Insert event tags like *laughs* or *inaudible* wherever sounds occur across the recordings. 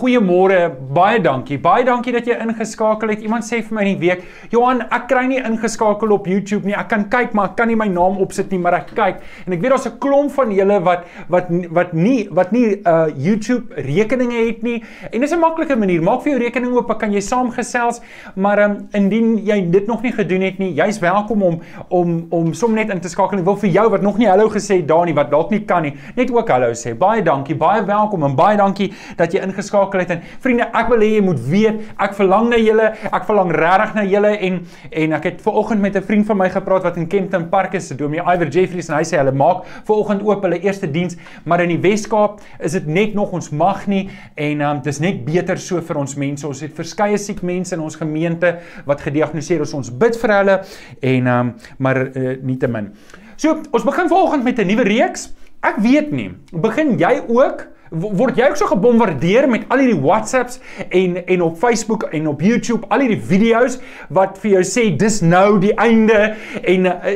Goeiemôre, baie dankie. Baie dankie dat jy ingeskakel het. Iemand sê vir my in die week, "Johan, ek kry nie ingeskakel op YouTube nie. Ek kan kyk, maar ek kan nie my naam opsit nie, maar ek kyk." En ek weet daar's 'n klomp van julle wat wat wat nie wat nie uh YouTube rekeninge het nie. En dis 'n maklike manier. Maak vir jou rekening oop, kan jy saamgesels, maar um, indien jy dit nog nie gedoen het nie, jy's welkom om om om som net in te skakel. Ek wil vir jou wat nog nie hallo gesê het daar nie, wat dalk nie kan nie, net ook hallo sê. Baie dankie, baie welkom en baie dankie dat jy ingeskakel het. En vriende, ek wil hê jy moet weet, ek verlang na julle, ek verlang regtig na julle en en ek het ver oggend met 'n vriend van my gepraat wat in Kempton Park is, Domie Iver Jeffries en hy sê hulle maak ver oggend oop hulle eerste diens, maar in die Wes-Kaap is dit net nog ons mag nie en um, dis net beter so vir ons mense. Ons het verskeie siek mense in ons gemeente wat gediagnoseer is. Ons bid vir hulle en um, maar uh, nietemin. So, ons begin vanoggend met 'n nuwe reeks. Ek weet nie, begin jy ook word jy ook so gebombardeer met al hierdie WhatsApps en en op Facebook en op YouTube al hierdie video's wat vir jou sê dis nou die einde. En uh,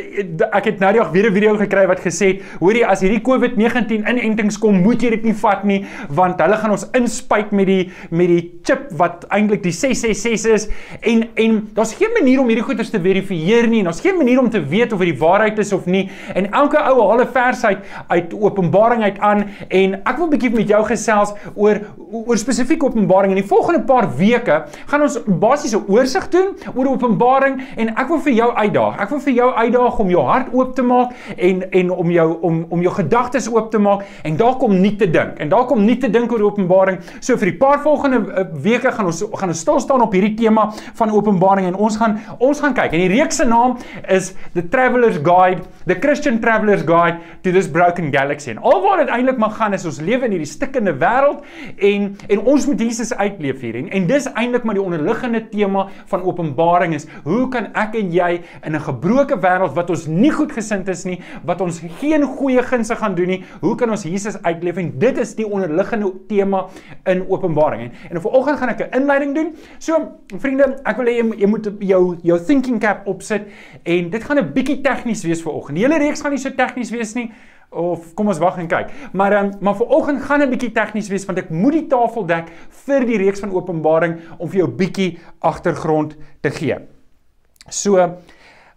ek het nou die dag weer 'n video gekry wat gesê het hoorie as hierdie COVID-19 inentings kom moet jy dit nie vat nie want hulle gaan ons inspuit met die met die chip wat eintlik die 666 is. En en daar's geen manier om hierdie goeders te verifieer nie en daar's geen manier om te weet of dit die waarheid is of nie. En elke ou haal 'n vers uit uit Openbaring uit aan en ek wil 'n bietjie met jou gesels oor oor spesifieke Openbaring. In die volgende paar weke gaan ons basies 'n oorsig doen oor Openbaring en ek wil vir jou uitdaag. Ek wil vir jou uitdaag om jou hart oop te maak en en om jou om om jou gedagtes oop te maak en daar kom nie te dink. En daar kom nie te dink oor Openbaring. So vir die paar volgende uh, weke gaan ons gaan ons stil staan op hierdie tema van Openbaring en ons gaan ons gaan kyk. En die reeks se naam is The Traveller's Guide, The Christian Traveller's Guide to this Broken Galaxy. En alwaar dit eintlik mag gaan is ons lewe in hierdie stikkende wêreld en en ons moet Jesus uitleef hier en en dis eintlik maar die onderliggende tema van Openbaring is hoe kan ek en jy in 'n gebroke wêreld wat ons nie goed gesind is nie, wat ons geen goeie gunste gaan doen nie, hoe kan ons Jesus uitleef en dit is die onderliggende tema in Openbaring en en vanoggend gaan ek 'n inleiding doen. So vriende, ek wil hê jy, jy moet jou jou thinking cap opsit en dit gaan 'n bietjie tegnies wees vanoggend. Die hele reeks gaan nie so tegnies wees nie of kom ons wag en kyk. Maar um, maar vir oggend gaan 'n bietjie tegnies wees want ek moet die tafel dek vir die reeks van Openbaring om vir jou bietjie agtergrond te gee. So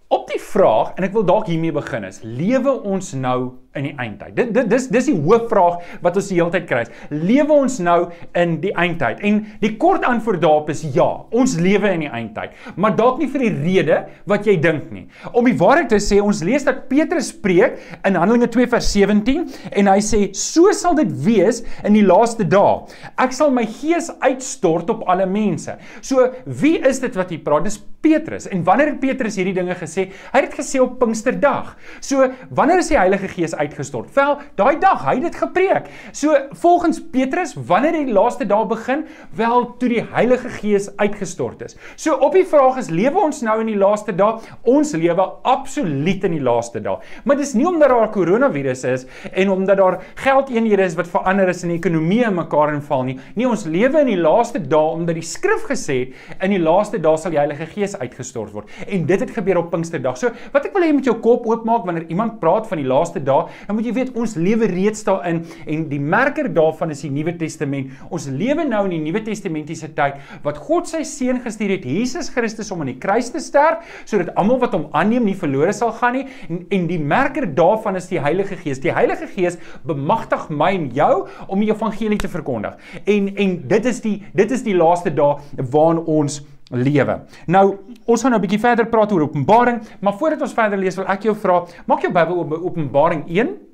op die vraag en ek wil dalk hiermee begin is: lewe ons nou in die eindtyd. Dit dit dis dis die hoofvraag wat ons die hele tyd kry. Lewe ons nou in die eindtyd? En die kort antwoord daarop is ja, ons lewe in die eindtyd, maar dalk nie vir die rede wat jy dink nie. Om die waarheid te sê, ons lees dat Petrus preek in Handelinge 2 vers 17 en hy sê so sal dit wees in die laaste dae. Ek sal my gees uitstort op alle mense. So wie is dit wat hier praat? Dis Petrus. En wanneer het Petrus hierdie dinge gesê? Hy het dit gesê op Pinksterdag. So wanneer is die Heilige Gees uit uitgestort. Wel, daai dag, hy het dit gepreek. So volgens Petrus, wanneer die laaste dag begin, wel toe die Heilige Gees uitgestort is. So op die vraag is lewe ons nou in die laaste dag? Ons lewe absoluut in die laaste dag. Maar dis nie omdat daar koronavirus is en omdat daar geldeenhede is wat verander is en die ekonomie in mekaar inval nie. Nee, ons lewe in die laaste dae omdat die skrif gesê het in die laaste dae sal die Heilige Gees uitgestort word. En dit het gebeur op Pinksterdag. So wat ek wil hê jy moet jou kop oopmaak wanneer iemand praat van die laaste dae, dan moet jy weet ons lewe reeds daarin en die merker daarvan is die Nuwe Testament. Ons lewe nou in die Nuwe Testamentiese tyd wat God sy seun gestuur het, Jesus Christus om aan die kruis te sterf sodat almal wat hom aanneem nie verlore sal gaan nie en, en die merker daarvan is die Heilige Gees. Die Heilige Gees bemagtig my en jou om die evangelie te verkondig. En en dit is die dit is die laaste dae waarin ons lewe. Nou, ons gaan nou 'n bietjie verder praat oor Openbaring, maar voordat ons verder lees, wil ek jou vra, maak jou Bybel op Openbaring 1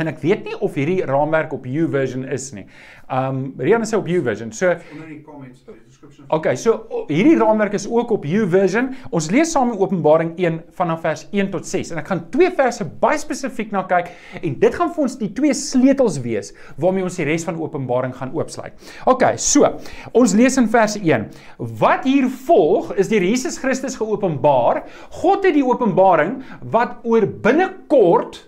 en ek weet nie of hierdie raamwerk op YouVersion is nie. Um Rian sê op YouVersion. So onder die comments description. Okay, so hierdie raamwerk is ook op YouVersion. Ons lees saam in Openbaring 1 vanaf vers 1 tot 6 en ek gaan twee verse baie spesifiek na kyk en dit gaan vir ons die twee sleutels wees waarmee ons die res van Openbaring gaan oopsluit. Okay, so ons lees in vers 1. Wat hier volg is deur Jesus Christus geopenbaar. God het die openbaring wat oor binnekort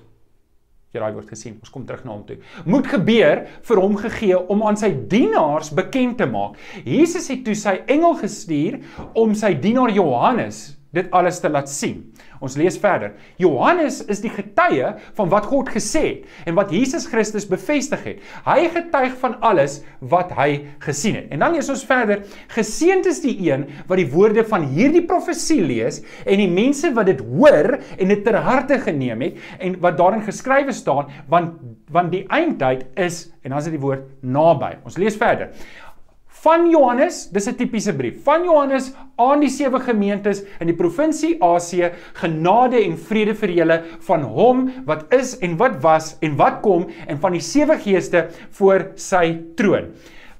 jy daai woord gesien. Ons kom terug na hom toe. Moet gebeur vir hom gegee om aan sy dienaars bekend te maak. Jesus het toe sy engel gestuur om sy dienaar Johannes dit alles te laat sien. Ons lees verder. Johannes is die getuie van wat God gesê het en wat Jesus Christus bevestig het. Hy getuig van alles wat hy gesien het. En dan lees ons verder: Geseënd is die een wat die woorde van hierdie profesie lees en die mense wat dit hoor en dit ter harte geneem het en wat daarin geskrywe staan, want want die eindtyd is en dan is dit die woord naby. Ons lees verder van Johannes, dis 'n tipiese brief. Van Johannes aan die sewe gemeentes in die provinsie Asië, genade en vrede vir julle van hom wat is en wat was en wat kom en van die sewe geeste voor sy troon.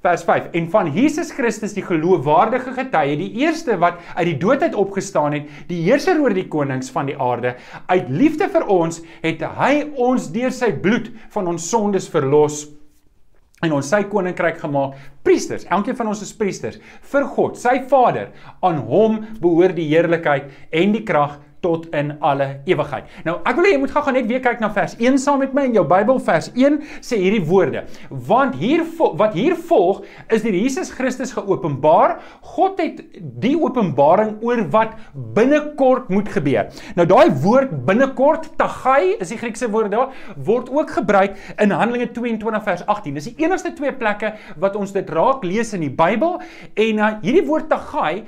Vers 5 en van Jesus Christus die geloofwaardige getuie die eerste wat uit die dood uit opgestaan het die heerser oor die konings van die aarde uit liefde vir ons het hy ons deur sy bloed van ons sondes verlos en ons sy koninkryk gemaak priesters elkeen van ons is priesters vir God sy Vader aan hom behoort die heerlikheid en die krag tot in alle ewigheid. Nou, ek wil hê jy moet gou-gou net weer kyk na vers 1 saam met my in jou Bybel. Vers 1 sê hierdie woorde: Want hier wat hier volg is deur Jesus Christus geopenbaar. God het die openbaring oor wat binnekort moet gebeur. Nou daai woord binnekort, tagai is die Griekse woord daar, word ook gebruik in Handelinge 22 vers 18. Dis die enigste twee plekke wat ons dit raak lees in die Bybel en uh, hierdie woord tagai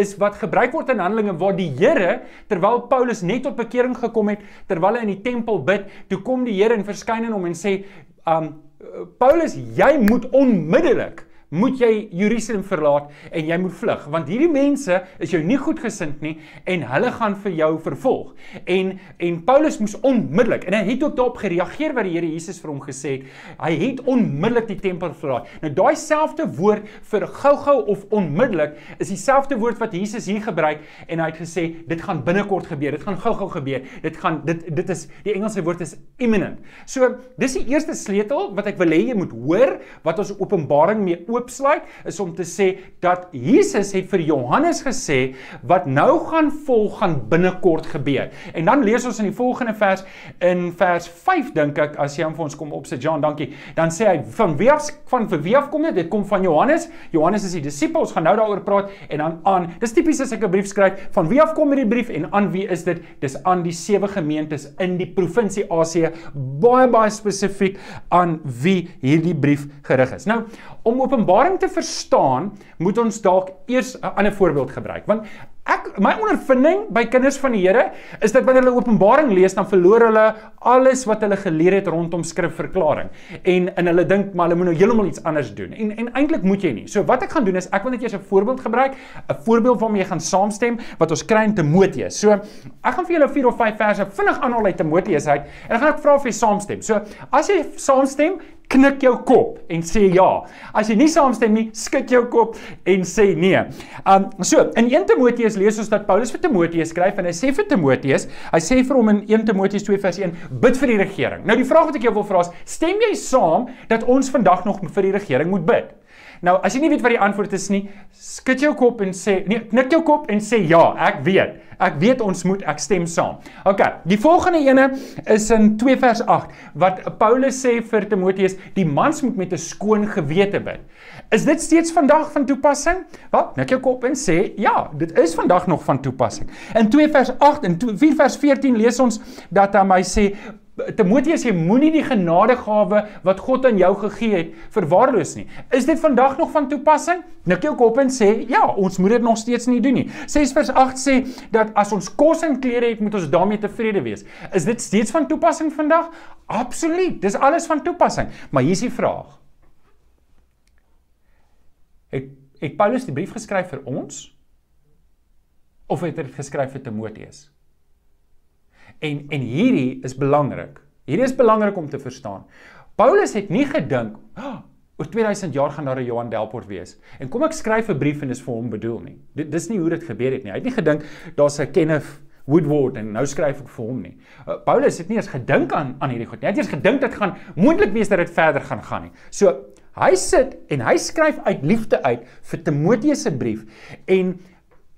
is wat gebruik word in Handelinge waar die Here terwyl terwyl Paulus net tot bekering gekom het, terwyl hy in die tempel bid, toe kom die Here en verskyn aan hom en sê, um Paulus, jy moet onmiddellik moet jy Jerusalem verlaat en jy moet vlug want hierdie mense is jou nie goedgesind nie en hulle gaan vir jou vervolg. En en Paulus moes onmiddellik en hy het ook daarop gereageer wat die Here Jesus vir hom gesê het. Hy het onmiddellik die tempel verlaat. Nou daai selfde woord vir gou-gou of onmiddellik is dieselfde woord wat Jesus hier gebruik en hy het gesê dit gaan binnekort gebeur. Dit gaan gou-gou gebeur. Dit gaan dit dit is die Engelse woord is imminent. So dis die eerste sleutel wat ek wil hê jy moet hoor wat ons Openbaring mee oopsluit is om te sê dat Jesus het vir Johannes gesê wat nou gaan volg gaan binnekort gebeur. En dan lees ons in die volgende vers in vers 5 dink ek as jy hom vir ons kom opsit John, dankie. Dan sê hy van wie af van wie af kom dit? Dit kom van Johannes. Johannes is die disipel. Ons gaan nou daaroor praat en dan aan. Dis tipies as ek 'n brief skryf, van wie af kom hierdie brief en aan wie is dit? Dis aan die sewe gemeentes in die provinsie Asië, baie baie spesifiek aan wie hierdie brief gerig is. Nou, om Openbaring te verstaan, moet ons dalk eers 'n ander voorbeeld gebruik. Want ek my ondervinding by kinders van die Here is dat wanneer hulle Openbaring lees, dan verloor hulle alles wat hulle geleer het rondom skrifverklaring. En en hulle dink maar hulle moet nou heeltemal iets anders doen. En en eintlik moet jy nie. So wat ek gaan doen is ek wil net eers 'n voorbeeld gebruik, 'n voorbeeld waarmee jy gaan saamstem wat ons kry in Timoteus. So ek gaan vir julle 4 of 5 verse vinnig aanhaal uit Timoteus uit en dan gaan ek vra of jy saamstem. So as jy saamstem, knik jou kop en sê ja. As jy nie saamstem nie, skud jou kop en sê nee. Um so, in 1 Timoteus lees ons dat Paulus vir Timoteus skryf en hy sê vir Timoteus, hy sê vir hom in 1 Timoteus 2 vers 1, bid vir die regering. Nou die vraag wat ek jou wil vra is, stem jy saam dat ons vandag nog vir die regering moet bid? Nou, as jy nie weet wat die antwoord is nie, skud jou kop en sê nee, knik jou kop en sê ja, ek weet. Ek weet ons moet ek stem saam. OK, die volgende ene is in 2 vers 8 wat Paulus sê vir Timoteus, die mans moet met 'n skoon gewete bid. Is dit steeds vandag van toepassing? Wat? Knik jou kop en sê ja, dit is vandag nog van toepassing. In 2 vers 8 en 4 vers 14 lees ons dat hy sê Timoteus, jy moenie die genadegawe wat God aan jou gegee het verwaarloos nie. Is dit vandag nog van toepassing? Nik jou kop en sê, ja, ons moet dit nog steeds nie doen nie. 6 vers 8 sê dat as ons kos en klere het, moet ons daarmee tevrede wees. Is dit steeds van toepassing vandag? Absoluut. Dis alles van toepassing. Maar hier is die vraag. Het het Paulus die brief geskryf vir ons of het hy dit geskryf vir Timoteus? En en hierdie is belangrik. Hierdie is belangrik om te verstaan. Paulus het nie gedink, oh, oor 2000 jaar gaan daar 'n Johan Delport wees. En kom ek skryf 'n brief en dis vir hom bedoel nie. Dit dis nie hoe dit gebeur het nie. Hy het nie gedink daar's 'n Kenneth Woodward en nou skryf ek vir hom nie. Uh, Paulus het nie eens gedink aan aan hierdie goed nie. Hy het eers gedink dit gaan moontlik wees dat dit verder gaan gaan nie. So hy sit en hy skryf uit liefde uit vir Timoteus se brief en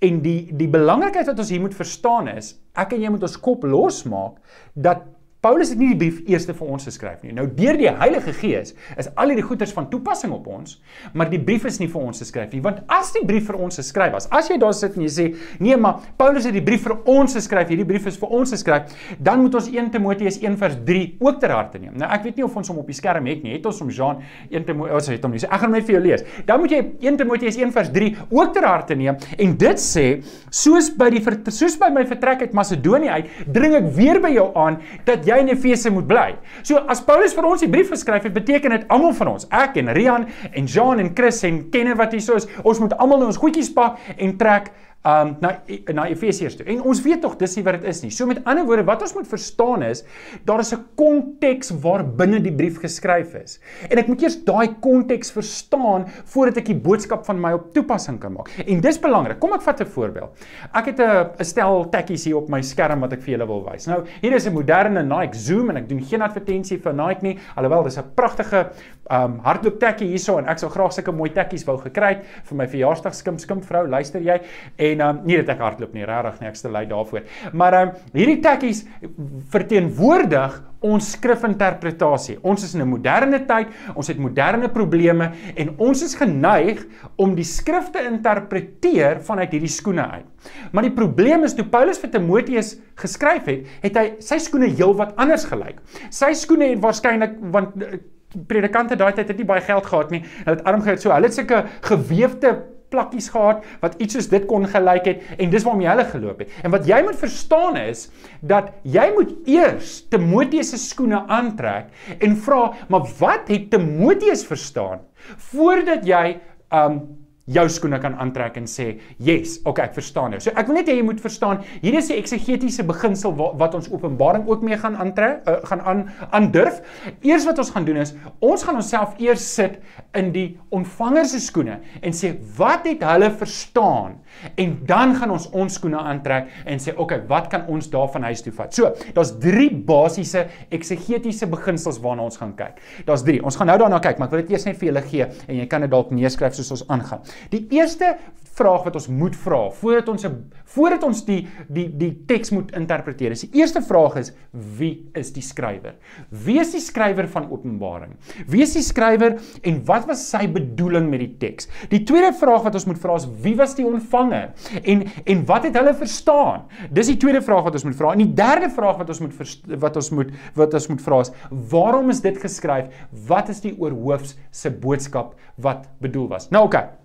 En die die belangrikheid wat ons hier moet verstaan is, ek en jy moet ons kop losmaak dat Paulus het nie die brief eers vir ons geskryf nie. Nou deur die Heilige Gees is al hierdie goeders van toepassing op ons, maar die brief is nie vir ons geskryf nie. Want as die brief vir ons geskryf was, as jy daar sit en jy sê, "Nee, maar Paulus het die brief vir ons geskryf, hierdie brief is vir ons geskryf," dan moet ons 1 Timoteus 1:3 ook ter harte neem. Nou ek weet nie of ons hom op die skerm het nie. Het ons hom Jean 1 Timoteus, het hom nie. So ek gaan hom net vir jou lees. Dan moet jy 1 Timoteus 1:3 ook ter harte neem en dit sê, "Soos by die soos by my vertrek uit Macedonië uit, dring ek weer by jou aan dat jy in Efese moet bly. So as Paulus vir ons die brief geskryf het, beteken dit almal van ons, ek en Rian en Jean en Chris en Kenne wat hier is, ons moet almal nou ons goedjies pak en trek um na na Efesiërs toe. En ons weet tog dis nie wat dit is nie. So met ander woorde, wat ons moet verstaan is, daar is 'n konteks waarbinne die brief geskryf is. En ek moet eers daai konteks verstaan voordat ek die boodskap van my op toepassing kan maak. En dis belangrik. Kom ek vat 'n voorbeeld. Ek het 'n stel tekkies hier op my skerm wat ek vir julle wil wys. Nou, hier is 'n moderne Nike Zoom en ek doen geen advertensie vir Nike nie, alhoewel dis 'n pragtige um hardloop tekkie hierso en ek sou graag sulke mooi tekkies wou gekry het vir my verjaarsdagskimp skimp vrou, luister jy? En en um, nie dat ek hardloop nie, regtig nie, ek stel uit daarvoor. Maar um, hierdie tekkies verteenwoordig ons skrifinterpretasie. Ons is in 'n moderne tyd, ons het moderne probleme en ons is geneig om die skrif te interpreteer vanuit hierdie skoene uit. Maar die probleem is toe Paulus vir Timoteus geskryf het, het hy sy skoene heelwat anders gelyk. Sy skoene het waarskynlik want eh, predikante daai tyd het nie baie geld gehad nie. Hulle het arm gehad so. Hulle het sulke gewefte plakkies gehad wat iets soos dit kon gelyk het en dis waarom jy hulle geloop het. En wat jy moet verstaan is dat jy moet eers Timoteus se skoene aantrek en vra, maar wat het Timoteus verstaan voordat jy um jou skoene kan aantrek en sê, "Yes, okay, ek verstaan nou." So ek wil net hê jy moet verstaan, hier is 'n eksegetiese beginsel wat, wat ons Openbaring ook mee gaan aantrek, uh, gaan aan aandurf. Eers wat ons gaan doen is, ons gaan onsself eers sit in die ontvanger se skoene en sê, "Wat het hulle verstaan?" En dan gaan ons ons skoene aantrek en sê, "Oké, okay, wat kan ons daarvan huis toe vat?" So, daar's drie basiese eksegetiese beginsels waarna ons gaan kyk. Daar's drie. Ons gaan nou daarna kyk, maar ek wil dit eers net vir julle gee en jy kan dit dalk neerskryf soos ons aangaan. Die eerste vraag wat ons moet vra voordat ons 'n voordat ons die die die teks moet interpreteer. Is die eerste vraag is wie is die skrywer? Wie is die skrywer van Openbaring? Wie is die skrywer en wat was sy bedoeling met die teks? Die tweede vraag wat ons moet vra is wie was die ontvanger? En en wat het hulle verstaan? Dis die tweede vraag wat ons moet vra. En die derde vraag wat ons moet wat ons moet wat ons moet vra is waarom is dit geskryf? Wat is die oorhoofs se boodskap wat bedoel was? Nou oké. Okay.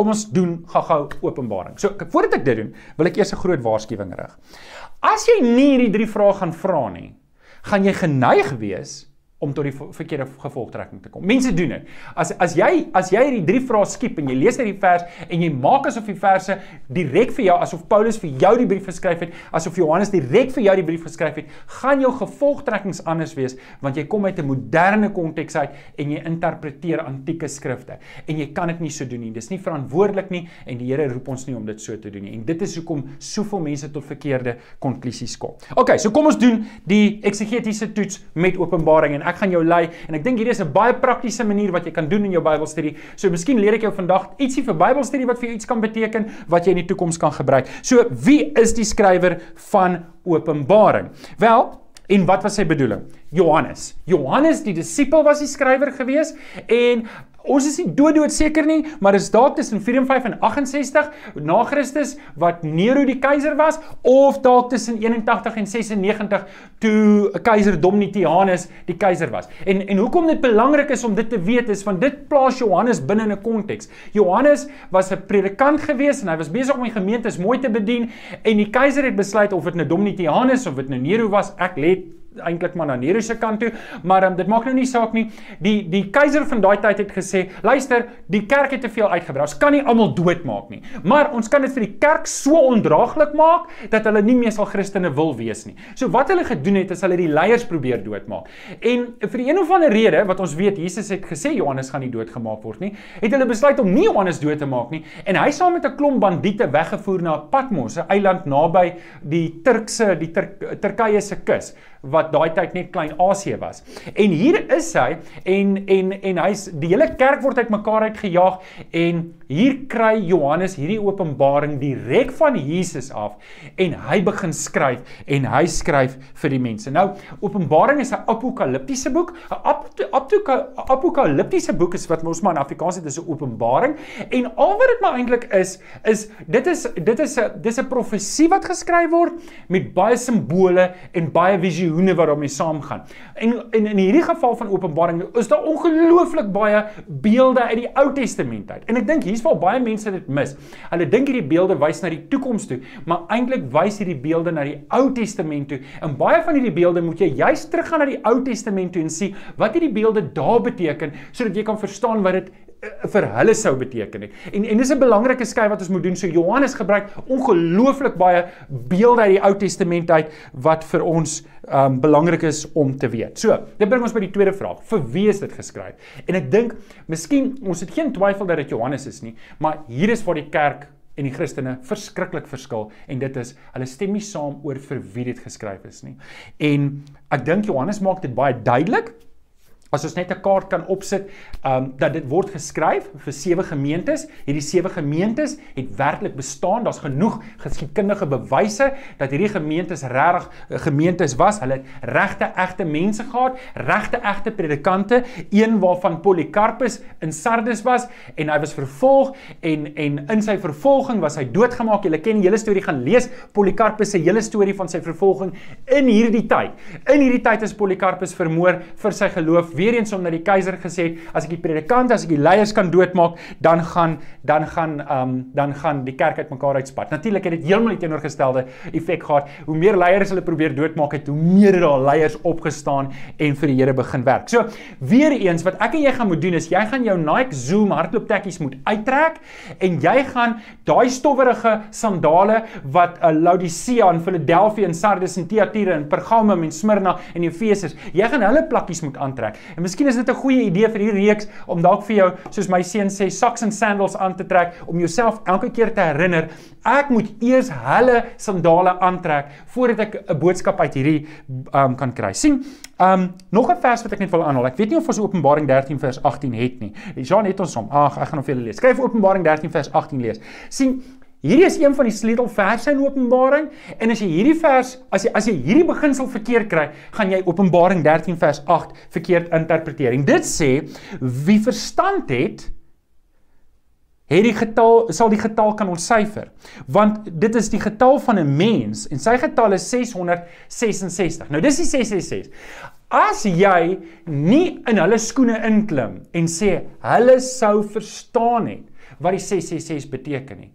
Kom ons doen gou-gou openbaring. So, voordat ek dit doen, wil ek eers 'n groot waarskuwing rig. As jy nie hierdie drie vrae gaan vra nie, gaan jy geneig wees om tot die verkeerde gevolgtrekking te kom. Mense doen dit. As as jy as jy hierdie drie vrae skiep en jy lees hierdie vers en jy maak asof die verse direk vir jou asof Paulus vir jou die brief geskryf het, asof Johannes direk vir jou die brief geskryf het, gaan jou gevolgtrekkings anders wees want jy kom uit 'n moderne konteks uit en jy interpreteer antieke skrifte en jy kan dit nie so doen nie. Dis nie verantwoordelik nie en die Here roep ons nie om dit so te doen nie. En dit is hoekom soveel mense tot verkeerde konklusies kom. OK, so kom ons doen die eksegetiese toets met Openbaring en ek gaan jou lei en ek dink hierdie is 'n baie praktiese manier wat jy kan doen in jou Bybelstudie. So miskien leer ek jou vandag ietsie vir Bybelstudie wat vir jou iets kan beteken wat jy in die toekoms kan gebruik. So wie is die skrywer van Openbaring? Wel, En wat was sy bedoeling? Johannes. Johannes die disipel was die skrywer gewees en Ons is nie dood-dood seker nie, maar is dalk tussen 54 en 68 na Christus wat Nero die keiser was of dalk tussen 81 en 96 toe keiser Domitianus die keiser was. En en hoekom dit belangrik is om dit te weet is van dit plaas Johannes binne 'n konteks. Johannes was 'n predikant gewees en hy was besig om die gemeentes mooi te bedien en die keiser het besluit of dit nou Domitianus of dit nou Nero was, ek let eintlik maar na Nero se kant toe, maar um, dit maak nou nie saak nie. Die die keiser van daai tyd het gesê, "Luister, die kerk het te veel uitgebrei. Ons kan nie almal doodmaak nie, maar ons kan dit vir die kerk so ondraaglik maak dat hulle nie meer sal Christene wil wees nie." So wat hulle gedoen het is hulle die leiers probeer doodmaak. En vir die een of ander rede wat ons weet Jesus het gesê Johannes gaan nie doodgemaak word nie, het hulle besluit om nie Johannes dood te maak nie en hy saam met 'n klomp bandiete weggevoer na Patmos, 'n eiland naby die Turkse die Tur Turkye se kus wat daai tyd net klein Asië was. En hier is hy en en en hy's die hele kerk word uitmekaar uitgejaag en hier kry Johannes hierdie openbaring direk van Jesus af en hy begin skryf en hy skryf vir die mense. Nou Openbaring is 'n apokaliptiese boek. 'n Apokaliptiese boek is wat ons maar in Afrikaans het is 'n openbaring en al wat dit maar eintlik is is dit is dit is 'n dis 'n profesie wat geskryf word met baie simbole en baie visioene wat daarmee saamgaan. En, en in hierdie geval van Openbaring is daar ongelooflik baie beelde uit die Ou Testament uit. En ek dink hier's waar baie mense dit mis. Hulle dink hierdie beelde wys na die toekoms toe, maar eintlik wys hierdie beelde na die Ou Testament toe. En baie van hierdie beelde moet jy juist teruggaan na die Ou Testament toe en sien wat hierdie beelde daar beteken sodat jy kan verstaan wat dit vir hulle sou beteken het. En en dis 'n belangrike skei wat ons moet doen. So Johannes gebruik ongelooflik baie beelde uit die Ou Testament uit wat vir ons um belangrik is om te weet. So, dit bring ons by die tweede vraag. Vir wie is dit geskryf? En ek dink, miskien ons het geen twyfel dat dit Johannes is nie, maar hier is waar die kerk en die Christene verskriklik verskil en dit is hulle stem nie saam oor vir wie dit geskryf is nie. En ek dink Johannes maak dit baie duidelik As ons net 'n kaart kan opsit, ehm um, dat dit word geskryf vir sewe gemeentes. Hierdie sewe gemeentes het werklik bestaan. Daar's genoeg geskiedkundige bewyse dat hierdie gemeentes regtig eh, gemeentes was. Hulle het regte egte mense gehad, regte egte predikante, een waarvan Polycarpus in Sardes was en hy was vervolg en en in sy vervolging was hy doodgemaak. Julle ken die hele storie gaan lees Polycarpus se hele storie van sy vervolging in hierdie tyd. In hierdie tyd is Polycarpus vermoor vir sy geloof weer eens omdat die keiser gesê as ek die predikant as ek die leiers kan doodmaak, dan gaan dan gaan um dan gaan die kerk uitmekaar uitspat. Natuurlik het dit heeltemal die teenoorgestelde effek gehad. Hoe meer leiers hulle probeer doodmaak het, hoe meer het daar leiers opgestaan en vir die Here begin werk. So, weer eens wat ek en jy gaan moet doen is jy gaan jou Nike Zoom hardlooptekkies moet uittrek en jy gaan daai stowwerige sandale wat uh, Laodicea en Philadelphia en Sardes en Thyatira en Pergamum en Smyrna en Efese, jy gaan hulle plakkies moet aantrek. En miskien is dit 'n goeie idee vir hierdie reeks om dalk vir jou, soos my seun sê, socks and sandals aan te trek om jouself elke keer te herinner, ek moet eers hulle sandale aantrek voordat ek 'n boodskap uit hierdie um kan kry. sien? Um nog 'n vers wat ek net wil aanhaal. Ek weet nie of ons Openbaring 13 vers 18 het nie. Jean het ons hom. Ag, ek gaan hom vir julle lees. Skryf Openbaring 13 vers 18 lees. sien Hierdie is een van die sleutelverse in Openbaring en as jy hierdie vers as jy as jy hierdie beginsel verkeerd kry, gaan jy Openbaring 13 vers 8 verkeerd interpreteer. En dit sê wie verstand het, het die getal sal die getal kan ontsyfer. Want dit is die getal van 'n mens en sy getal is 666. Nou dis die 666. As jy nie in hulle skoene inklim en sê hulle sou verstaan het wat die 666 beteken nie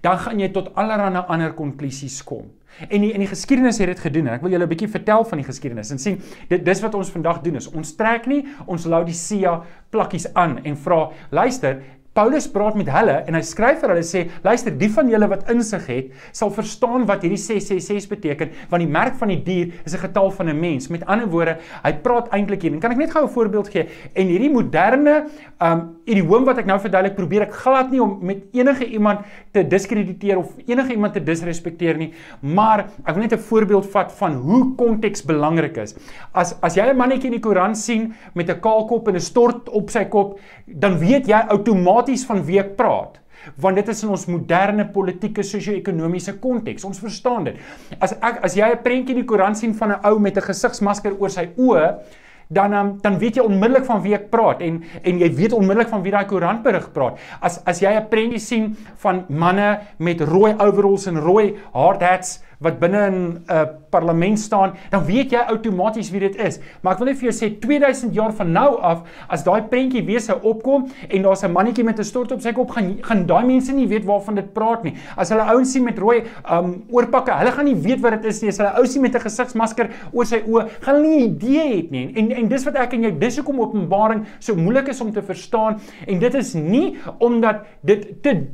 dan gaan jy tot allerlei ander konklusies kom. En die, in die geskiedenis het dit gedoen en ek wil julle 'n bietjie vertel van die geskiedenis en sien dit dis wat ons vandag doen is ons trek nie ons Laodicea plakkies aan en vra luister Paulus praat met hulle en hy skryf vir hulle sê luister die van julle wat insig het sal verstaan wat hierdie 666 beteken want die merk van die dier is 'n getal van 'n mens met ander woorde hy praat eintlik hier en kan ek net gou 'n voorbeeld gee en hierdie moderne um idioom wat ek nou verduidelik probeer ek glad nie om met enige iemand te diskrediteer of enige iemand te disrespekteer nie maar ek wil net 'n voorbeeld vat van hoe konteks belangrik is as as jy 'n mannetjie in die koerant sien met 'n kaal kop en 'n stort op sy kop dan weet jy outomaties van wie ek praat want dit is in ons moderne politieke sosio-ekonomiese konteks. Ons verstaan dit. As ek as jy 'n prentjie in die koerant sien van 'n ou met 'n gesigsmasker oor sy oë, dan um, dan weet jy onmiddellik van wie ek praat en en jy weet onmiddellik van wie daai koerantberig praat. As as jy 'n prentjie sien van manne met rooi overalls en rooi hard hats wat binne in 'n uh, parlement staan, dan weet jy outomaties wie dit is. Maar ek wil net vir jou sê 2000 jaar van nou af, as daai prentjie weer sou opkom en daar's 'n mannetjie met 'n stort op sy kop, gaan gaan daai mense nie weet waarvan dit praat nie. As hulle ouens sien met rooi um oorpakke, hulle gaan nie weet wat dit is nie. As hulle ou sien met 'n gesigsmasker oor sy oë, gaan hulle nie idee het nie. En en dis wat ek en jy dis hoekom Openbaring so moeilik is om te verstaan en dit is nie omdat dit te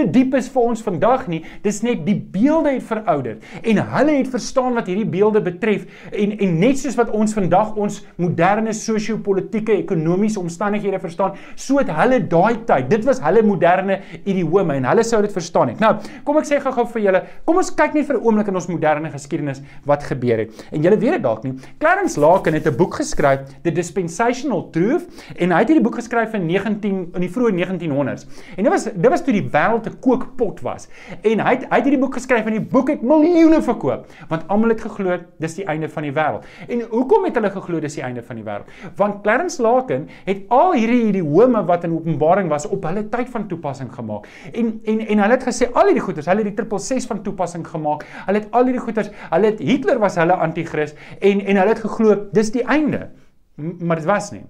te diep is vir ons vandag nie. Dis net die beelde het verouder en hulle het verstaan wat hierdie beelde betref en en net soos wat ons vandag ons moderne sosio-politieke ekonomiese omstandighede verstaan, so het hulle daai tyd. Dit was hulle moderne idiome en hulle sou dit verstaan het. Nou, kom ek sê gou-gou vir julle, kom ons kyk net vir 'n oomblik in ons moderne geskiedenis wat gebeur het. En julle weet dit dalk nie. Clarence Larkin het 'n boek geskryf, The Dispensational Truth, en hy het hierdie boek geskryf in 19 in die vroeë 1900s. En dit was dit was toe die wêreld 'n kookpot was. En hy het hy het hierdie boek geskryf en die boek het miljoene verkoop, want almal het geglo dis die einde van die wêreld. En hoekom het hulle geglo dis die einde van die wêreld? Want Clarence Larkin het al hierdie idiome wat in Openbaring was op hulle tyd van toepassing gemaak. En en en hulle het gesê al hierdie goeters, hulle het die 666 van toepassing gemaak. Hulle het al hierdie goeters, hulle het Hitler was hulle anti-kris en en hulle het geglo dis die einde. Maar dit was nie.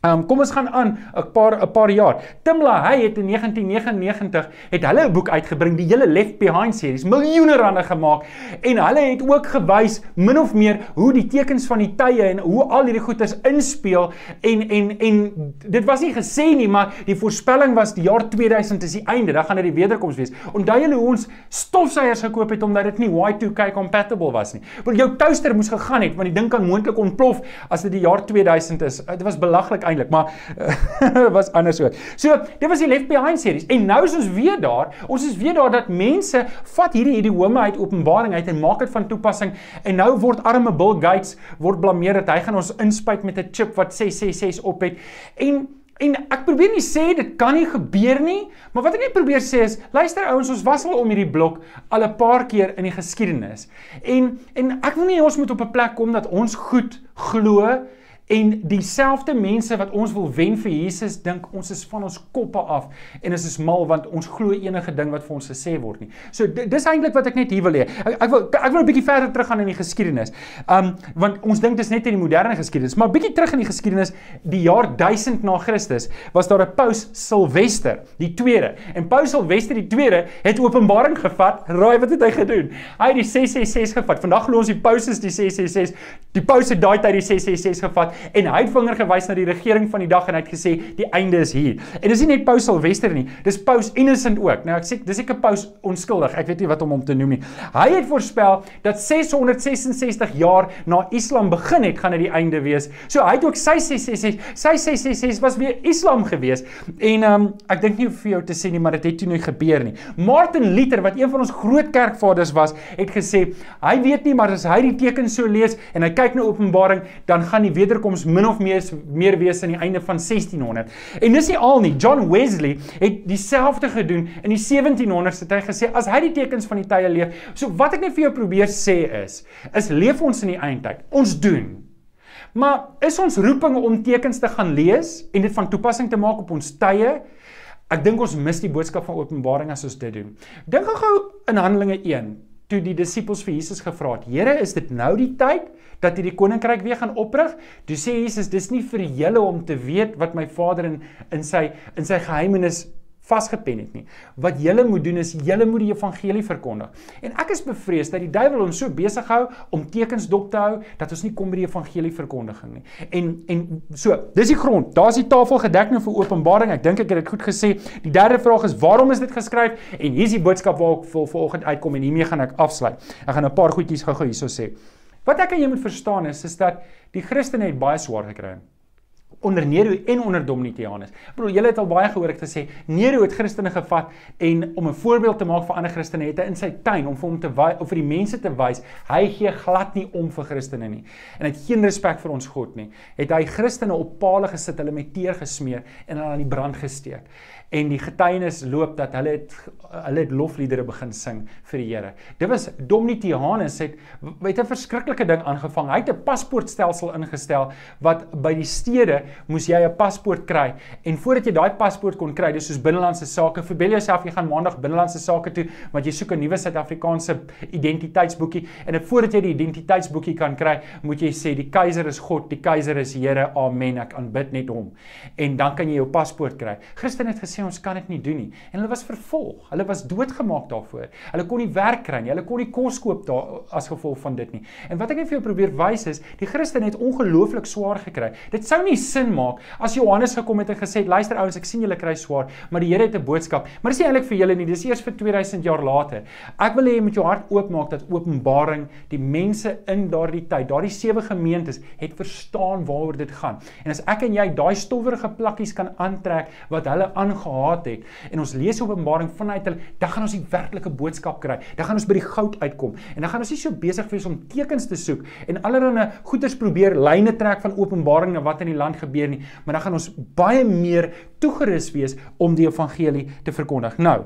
Um, kom ons gaan aan 'n paar 'n paar jaar. Tim LaHaye het in 1999 het hulle 'n boek uitgebring, die hele Left Behind series, miljoene rande gemaak en hulle het ook gewys min of meer hoe die tekens van die tye en hoe al hierdie goeters inspeel en en en dit was nie gesê nie, maar die voorspelling was die jaar 2000 is die einde, dan gaan dit die wederkoms wees. Onthou julle hoe ons stofsuiers gekoop het omdat dit nie Y2K compatible was nie. Want jou toaster moes gegaan het want die ding kan moontlik ontplof as dit die jaar 2000 is. Dit was belaglik eintlik, maar uh, *laughs* was anders so. So, dit was die Left Behind series. En nou is ons weer daar. Ons is weer daar dat mense vat hierdie idiome uit Openbaring uit en maak dit van toepassing. En nou word arme Bill Gates word blameer dat hy gaan ons inspuit met 'n chip wat 666 op het. En En ek probeer nie sê dit kan nie gebeur nie, maar wat ek net probeer sê is, luister ouens, ons was al om hierdie blok al 'n paar keer in die geskiedenis. En en ek wil nie ons moet op 'n plek kom dat ons goed glo En dieselfde mense wat ons wil wen vir Jesus dink ons is van ons koppe af en ons is mal want ons glo enige ding wat vir ons gesê word nie. So dis eintlik wat ek net hier wil hê. Ek, ek wil ek wil 'n bietjie verder teruggaan in die geskiedenis. Um want ons dink dis net in die moderne geskiedenis, maar bietjie terug in die geskiedenis, die jaar 1000 na Christus was daar 'n paus Silwester, die tweede. En paus Silwester die tweede het Openbaring gevat. Raai wat het hy gedoen? Hy het die 666 gevat. Vandag glo ons die paus is die 666. Die paus het daai tyd die 666 gevat en hy het vinger gewys na die regering van die dag en hy het gesê die einde is hier. En dis nie net Paus Silvester nie, dis Paus Innocent ook. Nou ek sê dis ek 'n Paus onskuldig. Ek weet nie wat om hom te noem nie. Hy het voorspel dat 666 jaar na Islam begin het, gaan dit die einde wees. So hy het ook sy 666, sy 666 was weer Islam gewees. En um, ek dink nie vir jou te sê nie, maar dit het toe nooit gebeur nie. Martin Luther wat een van ons groot kerkvaders was, het gesê hy weet nie maar as hy die tekens so lees en hy kyk na Openbaring, dan gaan die wederkoms toekoms min of meer meer wees aan die einde van 1600. En dis nie al nie. John Wesley het dieselfde gedoen in die 1700s het hy gesê as hy die tekens van die tye leef. So wat ek net vir jou probeer sê is, is leef ons in die eindtyd. Ons doen. Maar is ons roeping om tekens te gaan lees en dit van toepassing te maak op ons tye? Ek dink ons mis die boodskap van Openbaring as ons dit doen. Dink gou in Handelinge 1 toe die disippels vir Jesus gevra het: "Here, is dit nou die tyd dat hierdie koninkryk weer gaan oprig?" Toe sê Jesus: "Dis nie vir julle om te weet wat my Vader in in sy in sy geheimenis vasgepen het nie. Wat julle moet doen is julle moet die evangelie verkondig. En ek is bevrees dat die duiwel ons so besig hou om tekens dop te hou dat ons nie kom by die evangelie verkondiging nie. En en so, dis die grond. Daar's die tafel gedek nou vir Openbaring. Ek dink ek het dit goed gesê. Die derde vraag is waarom is dit geskryf? En hier is die boodskap waar ek vir vanoggend uitkom en hiermee gaan ek afsluit. Ek gaan 'n paar goedjies gou-gou hierso sê. Wat ek aan jou moet verstaan is is dat die Christene het baie swaar gekry onder Nero en onder Domitianus. Ek bedoel julle het al baie gehoor ek gesê Nero het Christene gevat en om 'n voorbeeld te maak vir ander Christene het hy in sy tuin om vir hom te wys of vir die mense te wys hy gee glad nie om vir Christene nie en hy het geen respek vir ons God nie. Het hy Christene op palle gesit, hulle met teer gesmeer en hulle aan die brand gesteek en die getuienis loop dat hulle het hulle het lofliedere begin sing vir die Here. Dit was Domitianus het het 'n verskriklike ding aangevang. Hy het 'n paspoortstelsel ingestel wat by die stede moes jy 'n paspoort kry en voordat jy daai paspoort kon kry, dis soos binnelandse sake. Verbeel jouself jy gaan maandag binnelandse sake toe want jy soek 'n nuwe Suid-Afrikaanse identiteitsboekie en voordat jy die identiteitsboekie kan kry, moet jy sê die keiser is God, die keiser is Here. Amen. Ek aanbid net hom. En dan kan jy jou paspoort kry. Christen het gesê gesê ons kan dit nie doen nie. En hulle was vervolg. Hulle was doodgemaak daarvoor. Hulle kon nie werk kry nie. Hulle kon nie kos koop daar as gevolg van dit nie. En wat ek net vir jou probeer wys is, die Christene het ongelooflik swaar gekry. Dit sou nie sin maak as Johannes gekom het en gesê, "Luister ouens, ek sien julle kry swaar, maar die Here het 'n boodskap." Maar dis nie eintlik vir julle nie. Dis eers vir 2000 jaar later. Ek wil hê jy moet jou hart oopmaak dat Openbaring die mense in daardie tyd, daardie sewe gemeentes het verstaan waaroor dit gaan. En as ek en jy daai stowwerige plakkies kan aantrek wat hulle aangehaat het en ons lees Openbaring vanuit hulle, dan gaan ons die werklike boodskap kry. Dan gaan ons by die goud uitkom. En dan gaan ons nie so besig wees om tekens te soek en allerlei goeders probeer lyne trek van Openbaring na wat in die land gebeur nie, maar dan gaan ons baie meer toegerus wees om die evangelie te verkondig. Nou,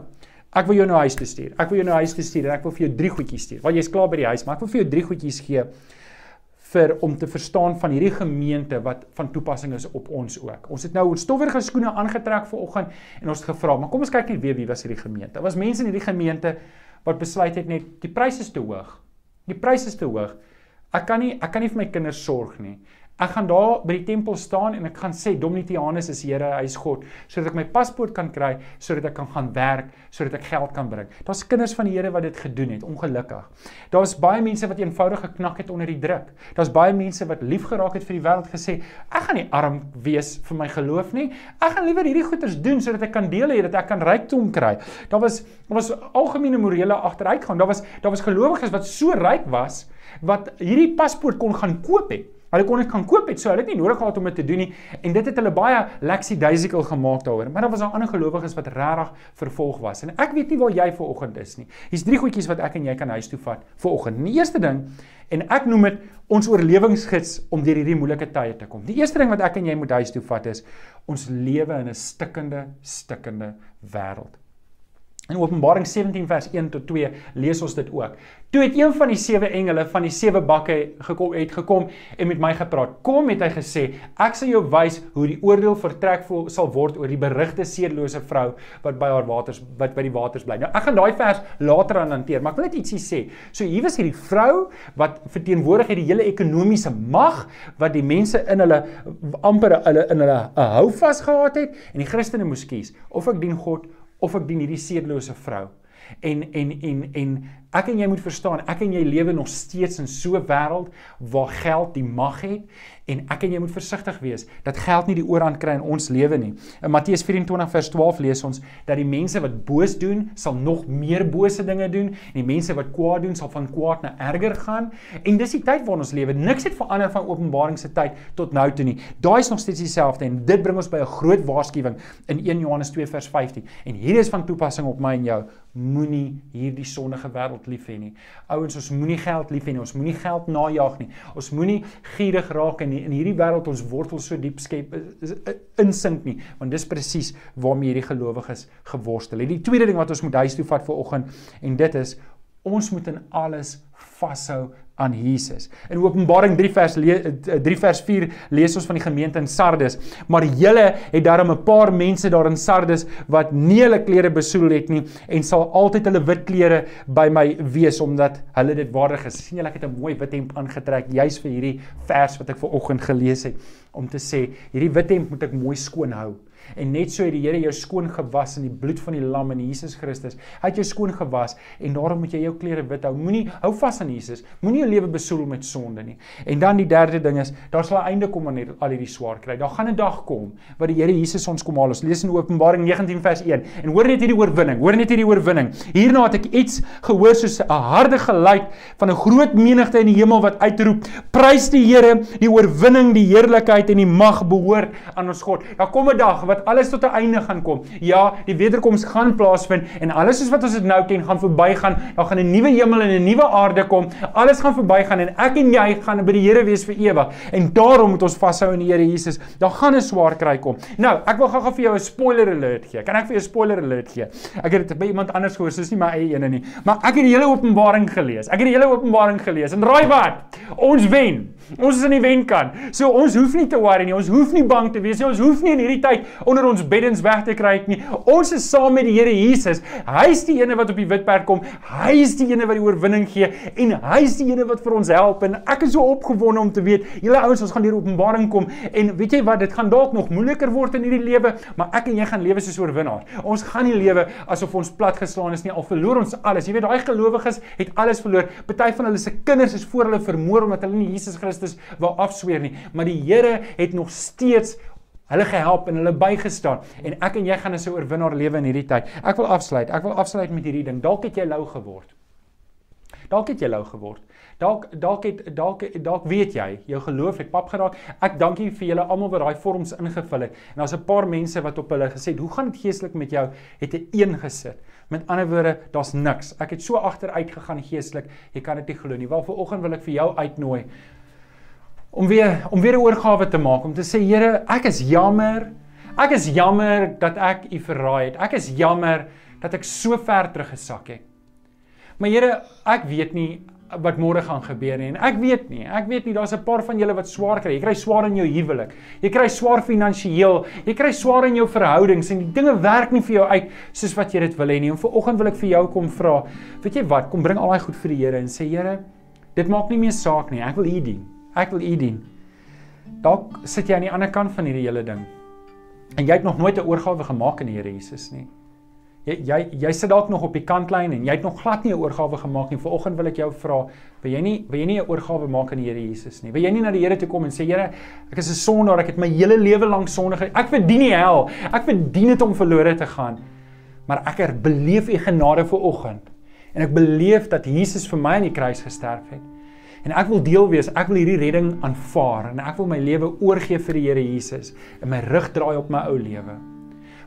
Ek wil jou nou huis toe stuur. Ek wil jou nou huis toe stuur en ek wil vir jou drie goedjies stuur. Want jy's klaar by die huis, maar ek wil vir jou drie goedjies gee vir om te verstaan van hierdie gemeente wat van toepassing is op ons ook. Ons het nou ons stowwerige skoene aangetrek vir oggend en ons het gevra, maar kom ons kyk net weer wie was hierdie gemeente. Daar was mense in hierdie gemeente wat besluit het net die pryse is te hoog. Die pryse is te hoog. Ek kan nie ek kan nie vir my kinders sorg nie. Ek gaan daar by die tempel staan en ek gaan sê Dominitianus is Here, hy is God, sodat ek my paspoort kan kry, sodat ek kan gaan werk, sodat ek geld kan bring. Daar's kinders van die Here wat dit gedoen het, ongelukkig. Daar's baie mense wat eenvoudig geknak het onder die druk. Daar's baie mense wat lief geraak het vir die wêreld gesê, ek gaan nie arm wees vir my geloof nie. Ek gaan liewer hierdie goeders doen sodat ek kan deel hê dat ek kan rykdom kry. Daar was daar was algemene morele agteruitgang. Daar was daar was gelowiges wat so ryk was wat hierdie paspoort kon gaan koop het. Hulle kon dit kan koop het, so hulle het nie nodig gehad om dit te doen nie en dit het hulle baie leksie duisikel gemaak daaroor. Maar daar was daar ander gelowiges wat regtig vervolg was. En ek weet nie waar jy ver oggend is nie. Hier's drie goedjies wat ek en jy kan huis toe vat vir oggend. Die eerste ding en ek noem dit ons oorlewingsgids om deur hierdie moeilike tye te kom. Die eerste ding wat ek en jy moet huis toe vat is ons lewe in 'n stikkende, stikkende wêreld. In Openbaring 17 vers 1 tot 2 lees ons dit ook. Toe het een van die sewe engele van die sewe bakke gekom het gekom en met my gepraat. Kom het hy gesê, ek sal jou wys hoe die oordeel vertrek sal word oor die berigte seerlose vrou wat by haar waters wat by die waters bly. Nou ek gaan daai vers later aan hanteer, maar ek wil net ietsie sê. So hier was hierdie vrou wat verteenwoordig het die hele ekonomiese mag wat die mense in hulle amper hulle in hulle 'n hou vas gehad het en die Christene moes kies of ek dien God of ek dien hierdie sedelose vrou. En en en en ek en jy moet verstaan, ek en jy lewe nog steeds in so 'n wêreld waar geld die mag het en ek en jy moet versigtig wees dat geld nie die oorhand kry in ons lewe nie. In Matteus 24 vers 12 lees ons dat die mense wat boos doen, sal nog meer bose dinge doen en die mense wat kwaad doen, sal van kwaad na erger gaan. En dis die tyd waarin ons lewe. Niks het verander van Openbaring se tyd tot nou toe nie. Daai is nog steeds dieselfde en dit bring ons by 'n groot waarskuwing in 1 Johannes 2 vers 15. En hier is van toepassing op my en jou. Moenie hierdie sondige wêreld lief hê nie. Ouens, ons moenie geld lief hê nie. Ons moenie geld najag nie. Ons moenie gierig raak in in hierdie wêreld ons wortels so diep skep insink nie, want dis presies waarmee hierdie gelowiges geworstel het. Die tweede ding wat ons moet huis toe vat vir oggend en dit is ons moet in alles vashou aan Jesus. In Openbaring 3 vers 3 eh, vers 4 lees ons van die gemeente in Sardes, maar julle het daarom 'n paar mense daar in Sardes wat nie hulle klere besoedel het nie en sal altyd hulle wit klere by my wees omdat hulle dit waardig is. sien julle ek het 'n mooi wit hemp aangetrek juis vir hierdie vers wat ek ver oggend gelees het om te sê hierdie wit hemp moet ek mooi skoon hou. En net so het die Here jou skoon gewas in die bloed van die lam en Jesus Christus. Hy het jou skoon gewas en daarom moet jy jou klere wit hou. Moenie hou vas aan Jesus. Moenie jou lewe besoedel met sonde nie. En dan die derde ding is, daar sal 'n einde kom aan al hierdie swaar kry. Daar gaan 'n dag kom wat die Here Jesus ons kom haal. Ons lees in Openbaring 19 vers 1. En hoor net hierdie oorwinning. Hoor net hierdie oorwinning. Hierna het ek iets gehoor soos 'n harde geluid van 'n groot menigte in die hemel wat uitroep: Prys die Here, die oorwinning, die heerlikheid en die mag behoort aan ons God. Daar kom 'n dag wat alles tot 'n einde gaan kom. Ja, die wederkoms gaan plaasvind en alles soos wat ons dit nou ken gaan verbygaan. Daar gaan 'n nuwe hemel en 'n nuwe aarde kom. Alles gaan verbygaan en ek en jy gaan by die Here wees vir ewig. En daarom moet ons vashou in die Here Jesus. Daar gaan 'n swaar kry kom. Nou, ek wil gou-gou vir jou 'n spoiler alert gee. Kan ek vir jou 'n spoiler alert gee? Ek het dit by iemand anders gehoor, dis nie my eie ene nie. Maar ek het die hele Openbaring gelees. Ek het die hele Openbaring gelees. En raai wat? Ons wen. Ons is in die wenkant. So ons hoef nie te worry nie. Ons hoef nie bang te wees nie. Ons hoef nie in hierdie tyd onder ons beddens weg te kry nie. Ons is saam met die Here Jesus. Hy is die ene wat op die wit perd kom. Hy is die ene wat die oorwinning gee en hy is die ene wat vir ons help en ek is so opgewonde om te weet, julle ouens, ons gaan deur Openbaring kom en weet jy wat, dit gaan dalk nog moeiliker word in hierdie lewe, maar ek en jy gaan lewe soos oorwinnaars. Ons gaan nie lewe asof ons platgeslaan is nie. Al verloor ons alles. Jy weet daai gelowiges het alles verloor. Party van hulle se kinders is voor hulle vermoor omdat hulle nie Jesus Christus wou afsweer nie, maar die Here het nog steeds hulle gehelp en hulle bygestaan en ek en jy gaan 'n oorwinnaar lewe in hierdie tyd. Ek wil afsluit. Ek wil afsluit met hierdie ding. Dalk het jy lou geword. Dalk het jy lou geword. Dalk dalk het dalk dalk weet jy, jou geloof het pap geraak. Ek dankie vir julle almal wat daai vorms ingevul het. En daar's 'n paar mense wat op hulle gesê het, "Hoe gaan dit geestelik met jou?" het 'n 1 gesit. Met ander woorde, daar's niks. Ek het so agteruit gegaan geestelik. Jy kan dit nie glo nie. Wel, vanoggend wil ek vir jou uitnooi om weer om weer 'n oorgawe te maak om te sê Here, ek is jammer. Ek is jammer dat ek U verraai het. Ek is jammer dat ek so ver teruggesak het. Maar Here, ek weet nie wat môre gaan gebeur nie en ek weet nie. Ek weet nie daar's 'n paar van julle wat swaar kry. Jy kry swaar in jou huwelik. Jy kry swaar finansiëel. Jy kry swaar in jou verhoudings en die dinge werk nie vir jou uit soos wat jy dit wil hê nie. En vanoggend wil ek vir jou kom vra. Weet jy wat? Kom bring al daai goed vir die Here en sê Here, dit maak nie meer saak nie. Ek wil U dien. Ek wil U dien. Dalk sit jy aan die ander kant van hierdie hele ding. En jy het nog nooit 'n oorgawe gemaak aan die Here Jesus nie. Jy jy jy sit dalk nog op die kantlyn en jy het nog glad nie 'n oorgawe gemaak nie. Vanoggend wil ek jou vra, wil jy nie wil jy nie 'n oorgawe maak aan die Here Jesus nie? Wil jy nie na die Here toe kom en sê Here, ek is 'n sondaar, ek het my hele lewe lank sondig. Ek verdien nie hel. Ek verdien dit om verlore te gaan. Maar ek herbeleef u genade vanoggend. En ek beleef dat Jesus vir my aan die kruis gesterf het. En ek wil deel wees. Ek wil hierdie redding aanvaar en ek wil my lewe oorgee vir die Here Jesus en my rug draai op my ou lewe.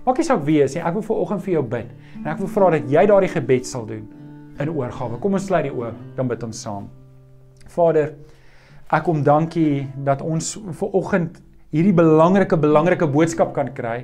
Maak nie saak wie is nie. Ek wil vir oggend vir jou bid en ek wil vra dat jy daardie gebed sal doen in oorgawe. Kom ons sluit die oë, dan bid ons saam. Vader, ek kom dankie dat ons vir oggend hierdie belangrike belangrike boodskap kan kry.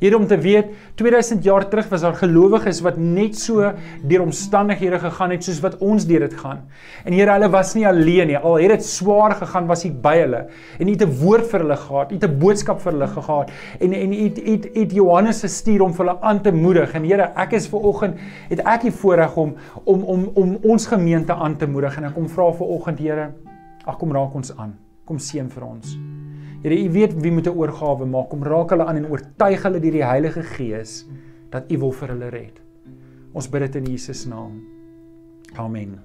Here om te weet 2000 jaar terug was daar gelowiges wat net so deur omstandighede gegaan het soos wat ons deur dit gaan. En Here, hulle was nie alleen nie. Al het dit swaar gegaan, was U by hulle. En U het 'n woord vir hulle gehad, U het 'n boodskap vir hulle gehad. En en U het U het Johannes gestuur om vir hulle aan te moedig. En Here, ek is ver oggend het ek die voorreg om om om om ons gemeente aan te moedig en ek kom vra vir oggend Here, ag kom raak ons aan. Kom seën vir ons. Here, U weet wie moet 'n oorgawe maak. Kom raak hulle aan en oortuig hulle deur die Heilige Gees dat U wil vir hulle red. Ons bid dit in Jesus naam. Amen.